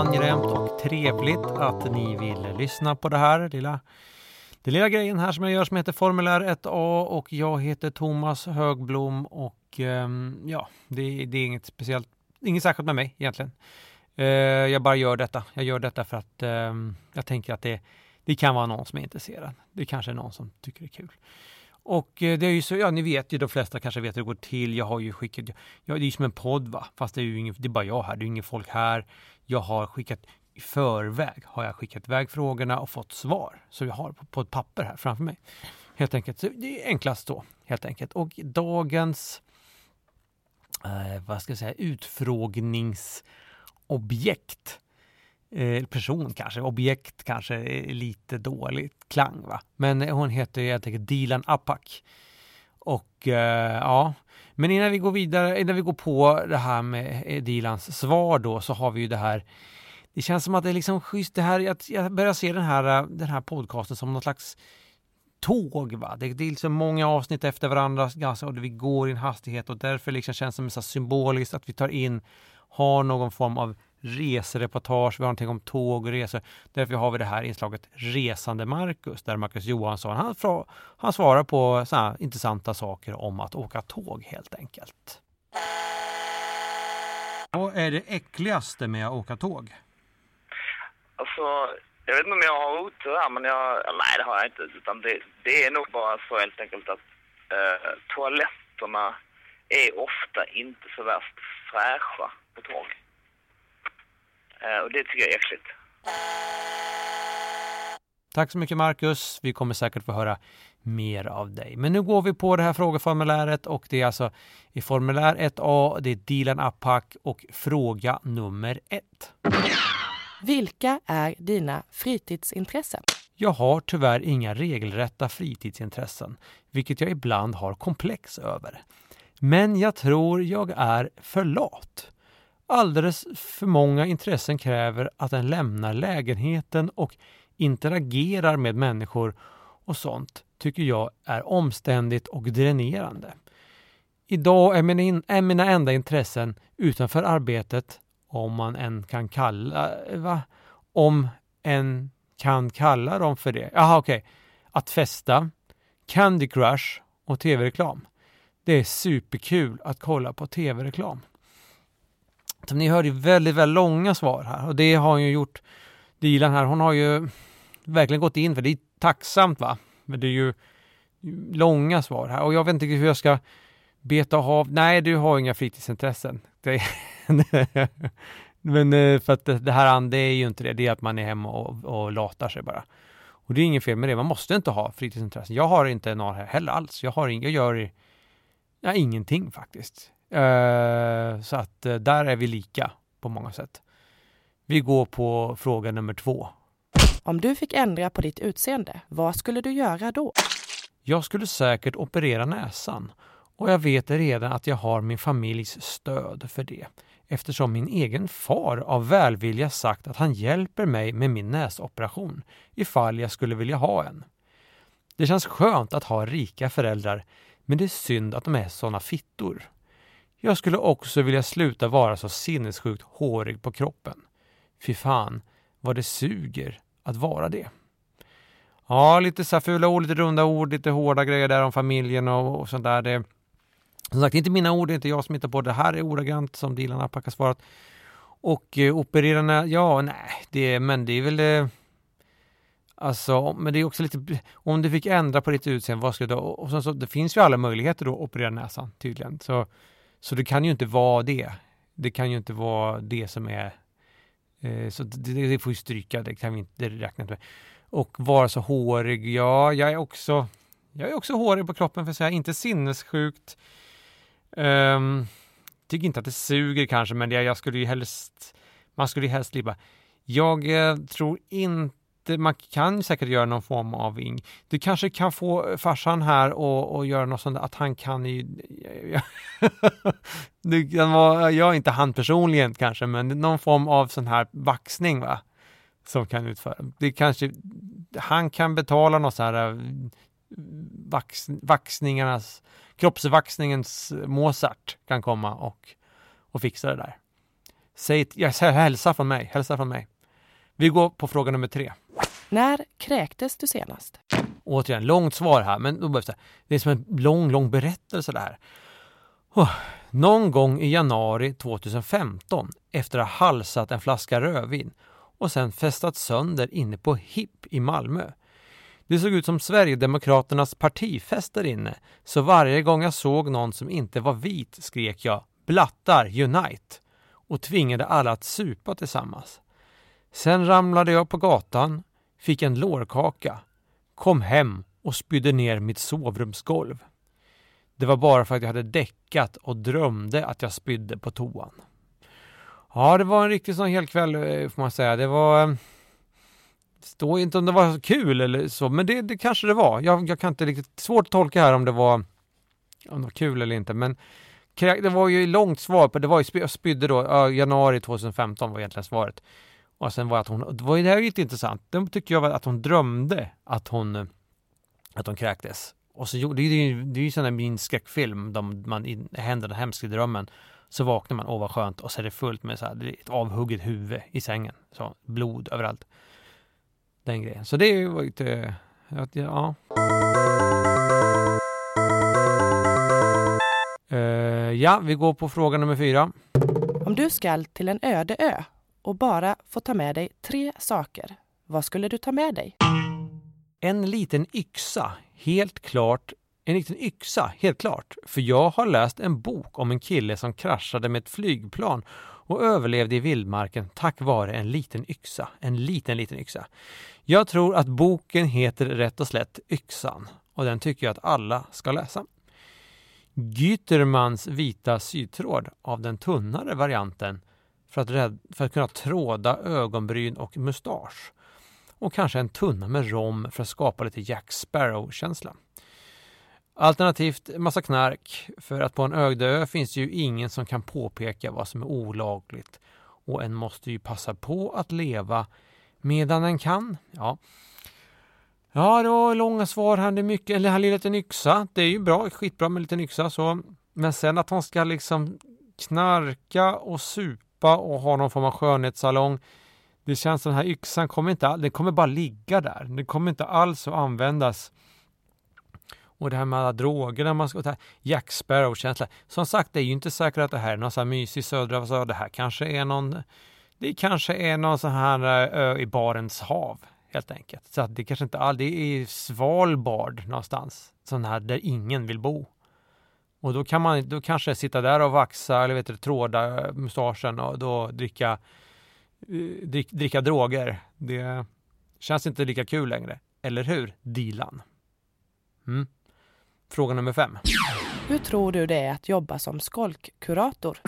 angenämt och trevligt att ni vill lyssna på det här lilla den lilla grejen här som jag gör som heter Formulär 1A och jag heter Thomas Högblom och um, ja, det, det, är inget speciellt, inget särskilt med mig egentligen. Uh, jag bara gör detta. Jag gör detta för att um, jag tänker att det, det kan vara någon som är intresserad. Det kanske är någon som tycker det är kul. Och eh, det är ju så, ja ni vet ju, de flesta kanske vet hur det går till. Jag har ju skickat, ja det är ju som en podd va, fast det är ju ingen, det är bara jag här, det är ingen folk här. Jag har skickat i förväg, har jag skickat iväg frågorna och fått svar. Så jag har på, på ett papper här framför mig. Helt enkelt, så det är enklast då, helt enkelt. Och dagens, eh, vad ska jag säga, utfrågningsobjekt eh, person kanske, objekt kanske är lite dåligt klang va. Men hon heter helt enkelt Dilan Apak. Och eh, ja, men innan vi går vidare, innan vi går på det här med eh, Dilans svar då så har vi ju det här det känns som att det är liksom schysst det här, jag börjar se den här, eh, den här podcasten som någon slags tåg. Va? Det, det är liksom många avsnitt efter varandra ganska, och vi går i en hastighet och därför liksom känns det som så symboliskt att vi tar in, har någon form av resereportage, vi har någonting om tåg och resor. Därför har vi det här inslaget Resande Marcus, där Marcus Johansson, han, han svarar på sådana intressanta saker om att åka tåg helt enkelt. Vad är det äckligaste med att åka tåg? Alltså, jag vet inte om jag har otur här, men jag, nej det har jag inte. Utan det, det är nog bara så helt enkelt att eh, toaletterna är ofta inte så värst fräscha på tåg. Eh, och det tycker jag är äckligt. Tack så mycket Marcus. Vi kommer säkert få höra mer av dig. Men nu går vi på det här frågeformuläret och det är alltså i formulär 1A, det är Dilan Apak och fråga nummer 1. Vilka är dina fritidsintressen? Jag har tyvärr inga regelrätta fritidsintressen, vilket jag ibland har komplex över. Men jag tror jag är för lat. Alldeles för många intressen kräver att en lämnar lägenheten och interagerar med människor och sånt tycker jag är omständigt och dränerande. Idag är mina, är mina enda intressen utanför arbetet, om man än kan kalla, va? Om en kan kalla dem för det. Jaha, okej. Okay. Att festa, Candy Crush och tv-reklam. Det är superkul att kolla på tv-reklam. Som ni hörde väldigt, väldigt långa svar här och det har hon ju gjort Dilan här. Hon har ju verkligen gått in för det är tacksamt va. Men det är ju långa svar här och jag vet inte hur jag ska beta av. Nej, du har inga fritidsintressen. Det, men eh, för att det här det är ju inte det. Det är att man är hemma och, och latar sig bara. Och det är inget fel med det. Man måste inte ha fritidsintressen. Jag har inte några heller alls. Jag har ing, jag gör ja, ingenting faktiskt. Uh, så att uh, där är vi lika på många sätt. Vi går på fråga nummer två. Om du fick ändra på ditt utseende, vad skulle du göra då? Jag skulle säkert operera näsan och jag vet redan att jag har min familjs stöd för det eftersom min egen far av välvilja sagt att han hjälper mig med min näsoperation ifall jag skulle vilja ha en. Det känns skönt att ha rika föräldrar men det är synd att de är såna fittor. Jag skulle också vilja sluta vara så sinnessjukt hårig på kroppen. Fy fan vad det suger att vara det. Ja, lite så här fula ord, lite runda ord, lite hårda grejer där om familjen och, och sånt där. Det, som sagt, det är inte mina ord, det är inte jag som hittar på det. här är ordagrant som Dilan Apak har svarat. Och eh, opererarna, ja, nej, det, men det är väl. Eh, alltså, men det är också lite, om du fick ändra på ditt utseende, vad skulle du Och så, så, det finns ju alla möjligheter då att operera näsan tydligen. Så, så det kan ju inte vara det. Det kan ju inte vara det som är Eh, så det, det, får ju stryka, det kan vi inte räkna med. Och vara så hårig, ja, jag är också, jag är också hårig på kroppen för att säga, inte sinnessjukt. Um, tycker inte att det suger kanske, men det, jag skulle ju helst, man skulle ju helst slippa. Jag eh, tror inte man kan säkert göra någon form av ing. Du kanske kan få farsan här och, och göra något sånt att han kan ju... du kan vara, jag är inte han personligen kanske, men någon form av sån här vaxning va? Som kan utföra. Det kanske, han kan betala något så här eh, vax, vaxningarnas, kroppsvaxningens Mozart kan komma och, och fixa det där. Säg, jag säger hälsa från mig, hälsa från mig. Vi går på fråga nummer tre. När kräktes du senast? Återigen, långt svar här, men då behövs det. Det är som en lång, lång berättelse det här. Oh, någon gång i januari 2015 efter att ha halsat en flaska rödvin och sen festat sönder inne på HIP i Malmö. Det såg ut som Sverigedemokraternas partifest där inne, så varje gång jag såg någon som inte var vit skrek jag ”Blattar, unite!” och tvingade alla att supa tillsammans. Sen ramlade jag på gatan, fick en lårkaka, kom hem och spydde ner mitt sovrumsgolv. Det var bara för att jag hade däckat och drömde att jag spydde på toan. Ja, det var en riktig sån hel kväll eh, får man säga. Det var... Eh, det står inte om det var kul eller så, men det, det kanske det var. Jag, jag kan inte riktigt... Svårt att tolka här om det var, om det var kul eller inte, men det var ju långt svar på, det var ju, jag spydde då, januari 2015 var egentligen svaret. Och sen var att hon, det var ju det här lite intressant, De tyckte jag var att hon drömde att hon, att hon kräktes. Och så gjorde, det är ju, det är ju sån där min skräckfilm, de, man händer den hemska drömmen. Så vaknar man, åh vad skönt, och så är det fullt med så här, ett avhugget huvud i sängen. Så, blod överallt. Den grejen. Så det var ju lite, ja. Uh, ja, vi går på fråga nummer fyra. Om du skall till en öde ö och bara få ta med dig tre saker, vad skulle du ta med dig? En liten yxa, helt klart. En liten yxa, helt klart. För jag har läst en bok om en kille som kraschade med ett flygplan och överlevde i vildmarken tack vare en liten yxa. En liten, liten yxa. Jag tror att boken heter rätt och slätt Yxan och den tycker jag att alla ska läsa. Gytermans vita sytråd av den tunnare varianten för att, rädd, för att kunna tråda ögonbryn och mustasch. Och kanske en tunna med rom för att skapa lite Jack Sparrow-känsla. Alternativt massa knark, för att på en öde ö finns det ju ingen som kan påpeka vad som är olagligt. Och en måste ju passa på att leva medan en kan. Ja, ja det var långa svar här. Det är mycket, eller här liten yxa. Det är ju bra, skitbra med en liten yxa så. Men sen att hon ska liksom knarka och supa och ha någon form av skönhetssalong. Det känns som den här yxan kommer inte, den kommer bara ligga där. Den kommer inte alls att användas och det här med alla droger, man ska, Jack Sparrow-känsla. Som sagt, det är ju inte säkert att det här är någon sån här mysig södra, så det här kanske är någon, det kanske är någon sån här eh, ö i Barents hav helt enkelt. Så att det kanske inte all, det är Svalbard någonstans, sån här där ingen vill bo. Och då kan man då kanske sitta där och vaxa eller vet du, tråda mustaschen och då dricka, eh, drick, dricka droger. Det känns inte lika kul längre. Eller hur, Dilan? Mm. Fråga nummer fem. Hur tror du det är att jobba som skolkkurator?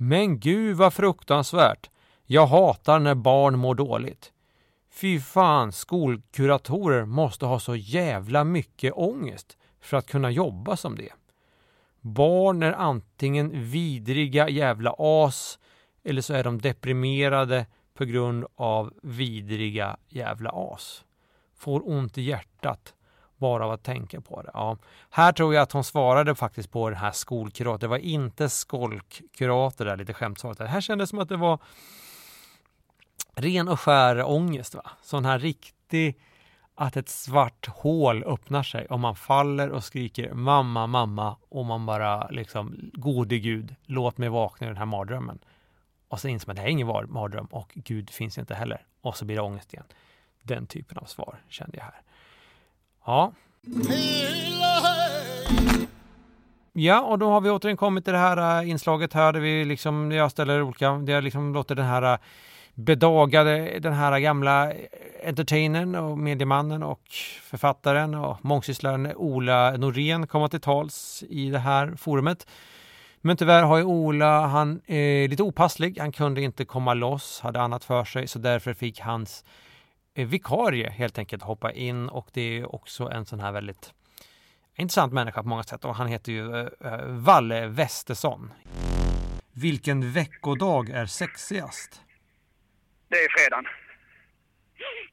Men gud vad fruktansvärt! Jag hatar när barn mår dåligt. Fy fan, skolkuratorer måste ha så jävla mycket ångest för att kunna jobba som det. Barn är antingen vidriga jävla as eller så är de deprimerade på grund av vidriga jävla as. Får ont i hjärtat bara av att tänka på det. Ja. Här tror jag att hon svarade faktiskt på den här skolkurator. Det var inte skolkkurator där, lite skämtsamt. Det här kändes som att det var ren och skär ångest. Va? Sån här riktig, att ett svart hål öppnar sig och man faller och skriker mamma, mamma och man bara liksom, gode gud, låt mig vakna i den här mardrömmen. Och så inser man att det här är ingen mardröm och Gud finns inte heller. Och så blir det ångest igen. Den typen av svar kände jag här. Ja. Ja, och då har vi återigen kommit till det här äh, inslaget här där vi liksom, jag ställer olika, där jag liksom låter den här äh, bedagade, den här gamla entertainern och mediemannen och författaren och mångsysslaren Ola Norén komma till tals i det här forumet. Men tyvärr har ju Ola, han är lite opasslig, han kunde inte komma loss, hade annat för sig, så därför fick hans eh, vikarie helt enkelt hoppa in och det är också en sån här väldigt intressant människa på många sätt och han heter ju eh, eh, Valle Westesson. Vilken veckodag är sexigast? Det är fredagen.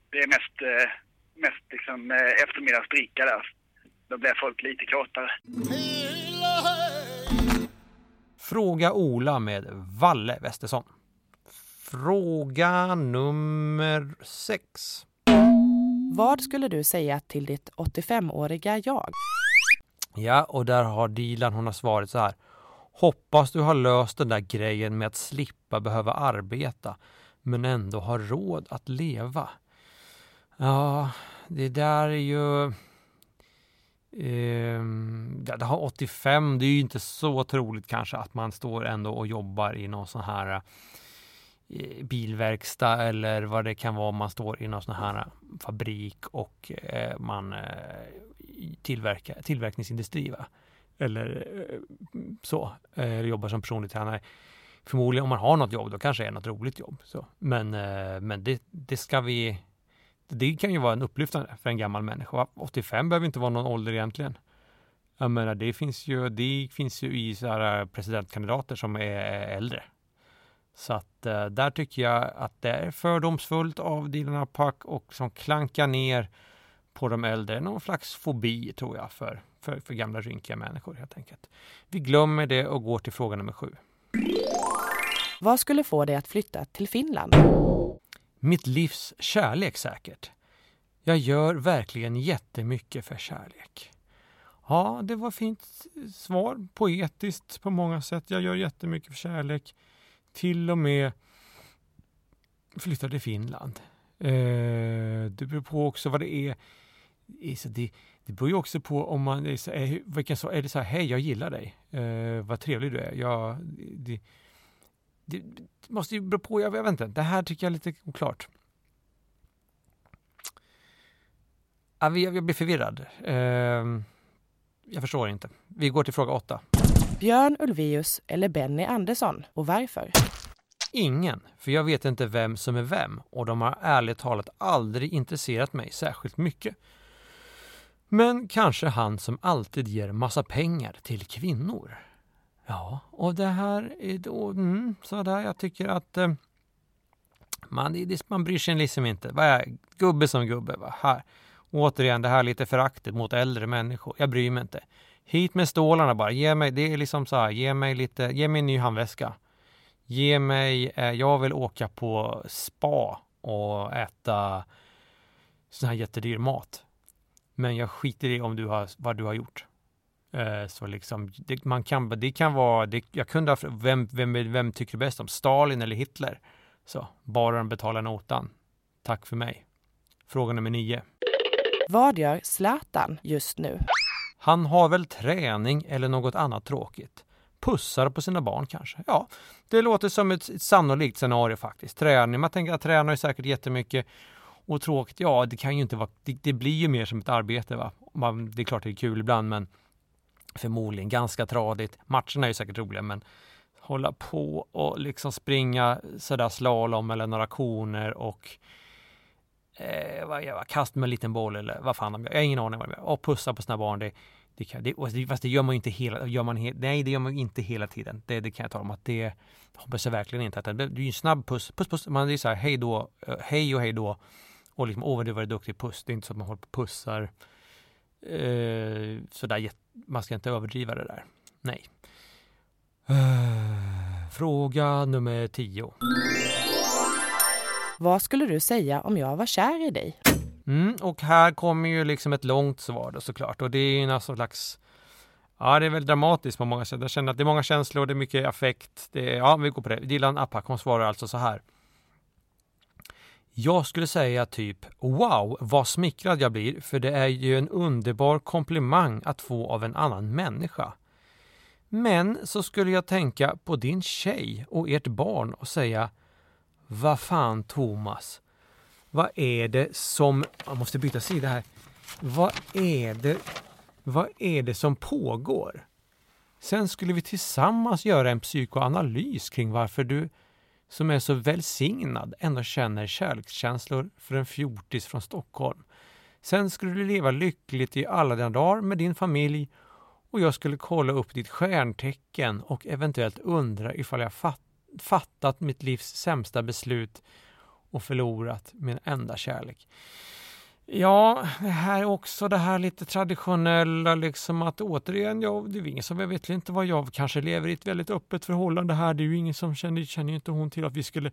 Det är mest, uh, mest liksom uh, eftermiddagsdricka där. Då blir folk lite kåtare. Fråga Ola med Valle Westesson. Fråga nummer sex. Vad skulle du säga till ditt 85-åriga jag? Ja, och där har Dilan, hon har svarat så här. Hoppas du har löst den där grejen med att slippa behöva arbeta men ändå har råd att leva. Ja, det där är ju... Eh, det har 85, det är ju inte så troligt kanske att man står ändå och jobbar i någon sån här eh, bilverkstad eller vad det kan vara om man står i någon sån här fabrik och eh, man eh, tillverkar, tillverkningsindustri. Va? Eller eh, så, eh, eller jobbar som personlig tränare. Förmodligen om man har något jobb, då kanske det är något roligt jobb. Så. Men, eh, men det, det ska vi det kan ju vara en upplyftande för en gammal människa. 85 behöver inte vara någon ålder egentligen. Jag menar, det finns ju, det finns ju i så här eh, presidentkandidater som är äldre. Så att eh, där tycker jag att det är fördomsfullt av Dilan Apak och som klankar ner på de äldre. Någon slags fobi tror jag för, för, för gamla rynkiga människor helt enkelt. Vi glömmer det och går till fråga nummer sju. Vad skulle få dig att flytta till Finland? Mitt livs kärlek säkert. Jag gör verkligen jättemycket för kärlek. Ja, det var fint svar. Poetiskt på många sätt. Jag gör jättemycket för kärlek. Till och med flyttar till Finland. Eh, det beror på också vad det är. Det, det beror ju också på om man är vilken är det så här, hej jag gillar dig, eh, vad trevlig du är. Jag, det, det, det måste ju bero på, jag, jag vet inte, det här tycker jag är lite oklart. Jag, jag blir förvirrad. Uh, jag förstår inte. Vi går till fråga åtta. Björn Ulvaeus eller Benny Andersson och varför? Ingen, för jag vet inte vem som är vem och de har ärligt talat aldrig intresserat mig särskilt mycket. Men kanske han som alltid ger massa pengar till kvinnor. Ja, och det här är då, mm, så där jag tycker att eh, man, man bryr sig liksom inte. Vad är gubbe som gubbe? Va? Här. Återigen, det här lite föraktet mot äldre människor. Jag bryr mig inte. Hit med stålarna bara. Ge mig, det är liksom så här, ge mig lite, ge mig en ny handväska. Ge mig, eh, jag vill åka på spa och äta sån här jättedyr mat. Men jag skiter i om du har, vad du har gjort. Eh, så liksom, det, man kan, det kan vara, det, jag kunde ha, vem, vem, vem tycker du bäst om? Stalin eller Hitler? Så, bara de betalar notan. Tack för mig. Fråga nummer nio. Vad gör Zlatan just nu? Han har väl träning eller något annat tråkigt. Pussar på sina barn kanske. Ja, det låter som ett, ett sannolikt scenario faktiskt. Träning, man tänker att tränar ju säkert jättemycket. Och tråkigt, ja det kan ju inte vara, det, det blir ju mer som ett arbete va. Man, det är klart det är kul ibland men förmodligen ganska tradigt. Matcherna är ju säkert roliga men hålla på och liksom springa sådär slalom eller några koner och eh, vad, jag, kast med en liten boll eller vad fan de gör. Jag har ingen aning vad de gör. Och pussa på sina barn. Det, det, kan, det, fast det gör man ju inte hela, gör man he, nej det gör man inte hela tiden. Det, det kan jag tala om att det hoppas jag verkligen inte. Att det, det är ju en snabb puss, puss, puss. Man är så här hej då, eh, hej och hej då. Och liksom, åh vad du var duktig puss. Det är inte så att man håller på och pussar eh, sådär, man ska inte överdriva det där. Nej. Fråga nummer tio. Vad skulle du säga om jag var kär i dig? Mm, och här kommer ju liksom ett långt svar då såklart och det är ju någon slags Ja, det är väldigt dramatiskt på många sätt. Jag känner att det är många känslor, det är mycket affekt. Det är, ja, vi går på det. Dilan Apak, hon svarar alltså så här. Jag skulle säga typ Wow, vad smickrad jag blir, för det är ju en underbar komplimang att få av en annan människa. Men så skulle jag tänka på din tjej och ert barn och säga Vad fan Thomas, vad är det som... Jag måste byta sida här. Vad är det, vad är det som pågår? Sen skulle vi tillsammans göra en psykoanalys kring varför du som är så välsignad ändå känner kärlekskänslor för en fjortis från Stockholm. Sen skulle du leva lyckligt i alla dina dagar med din familj och jag skulle kolla upp ditt stjärntecken och eventuellt undra ifall jag fatt, fattat mitt livs sämsta beslut och förlorat min enda kärlek. Ja, det här också det här lite traditionella liksom att återigen, ja, det är ingen som, jag vet inte vad jag kanske lever i ett väldigt öppet förhållande här. Det är ju ingen som känner, känner inte hon till att vi skulle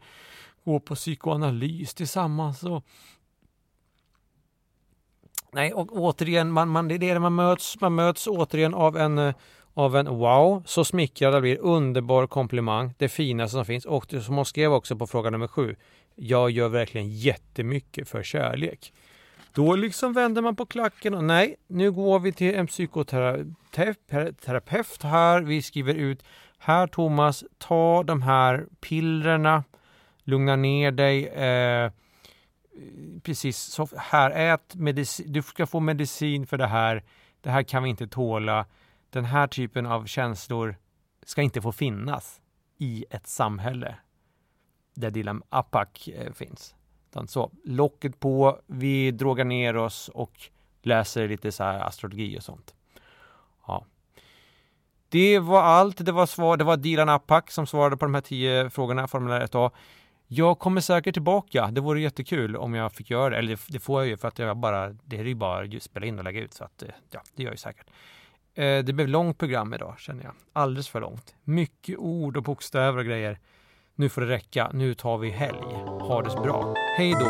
gå på psykoanalys tillsammans och Nej, och återigen, man, man, det är det man möts, man möts återigen av en, av en wow, så smickrad Det blir, underbar komplimang, det finaste som finns. Och som hon skrev också på fråga nummer sju, jag gör verkligen jättemycket för kärlek. Då liksom vänder man på klacken och nej, nu går vi till en psykoterapeut här. Vi skriver ut, här Thomas, ta de här pillerna, lugna ner dig. Eh, precis, så här, ät medicin, du ska få medicin för det här. Det här kan vi inte tåla. Den här typen av känslor ska inte få finnas i ett samhälle där Dilan Apak eh, finns. Utan så, locket på, vi drogar ner oss och läser lite så här astrologi och sånt. Ja. Det var allt. Det var svar. Det var Dilan Apak som svarade på de här tio frågorna, formulär 1A. Jag kommer säkert tillbaka. Det vore jättekul om jag fick göra det. Eller det, det får jag ju för att jag bara, det är ju bara att spela in och lägga ut. Så att, eh, ja, det gör jag säkert. Eh, det blev långt program idag känner jag. Alldeles för långt. Mycket ord och bokstäver och grejer. Nu får det räcka. Nu tar vi helg. Ha det så bra. Hej då!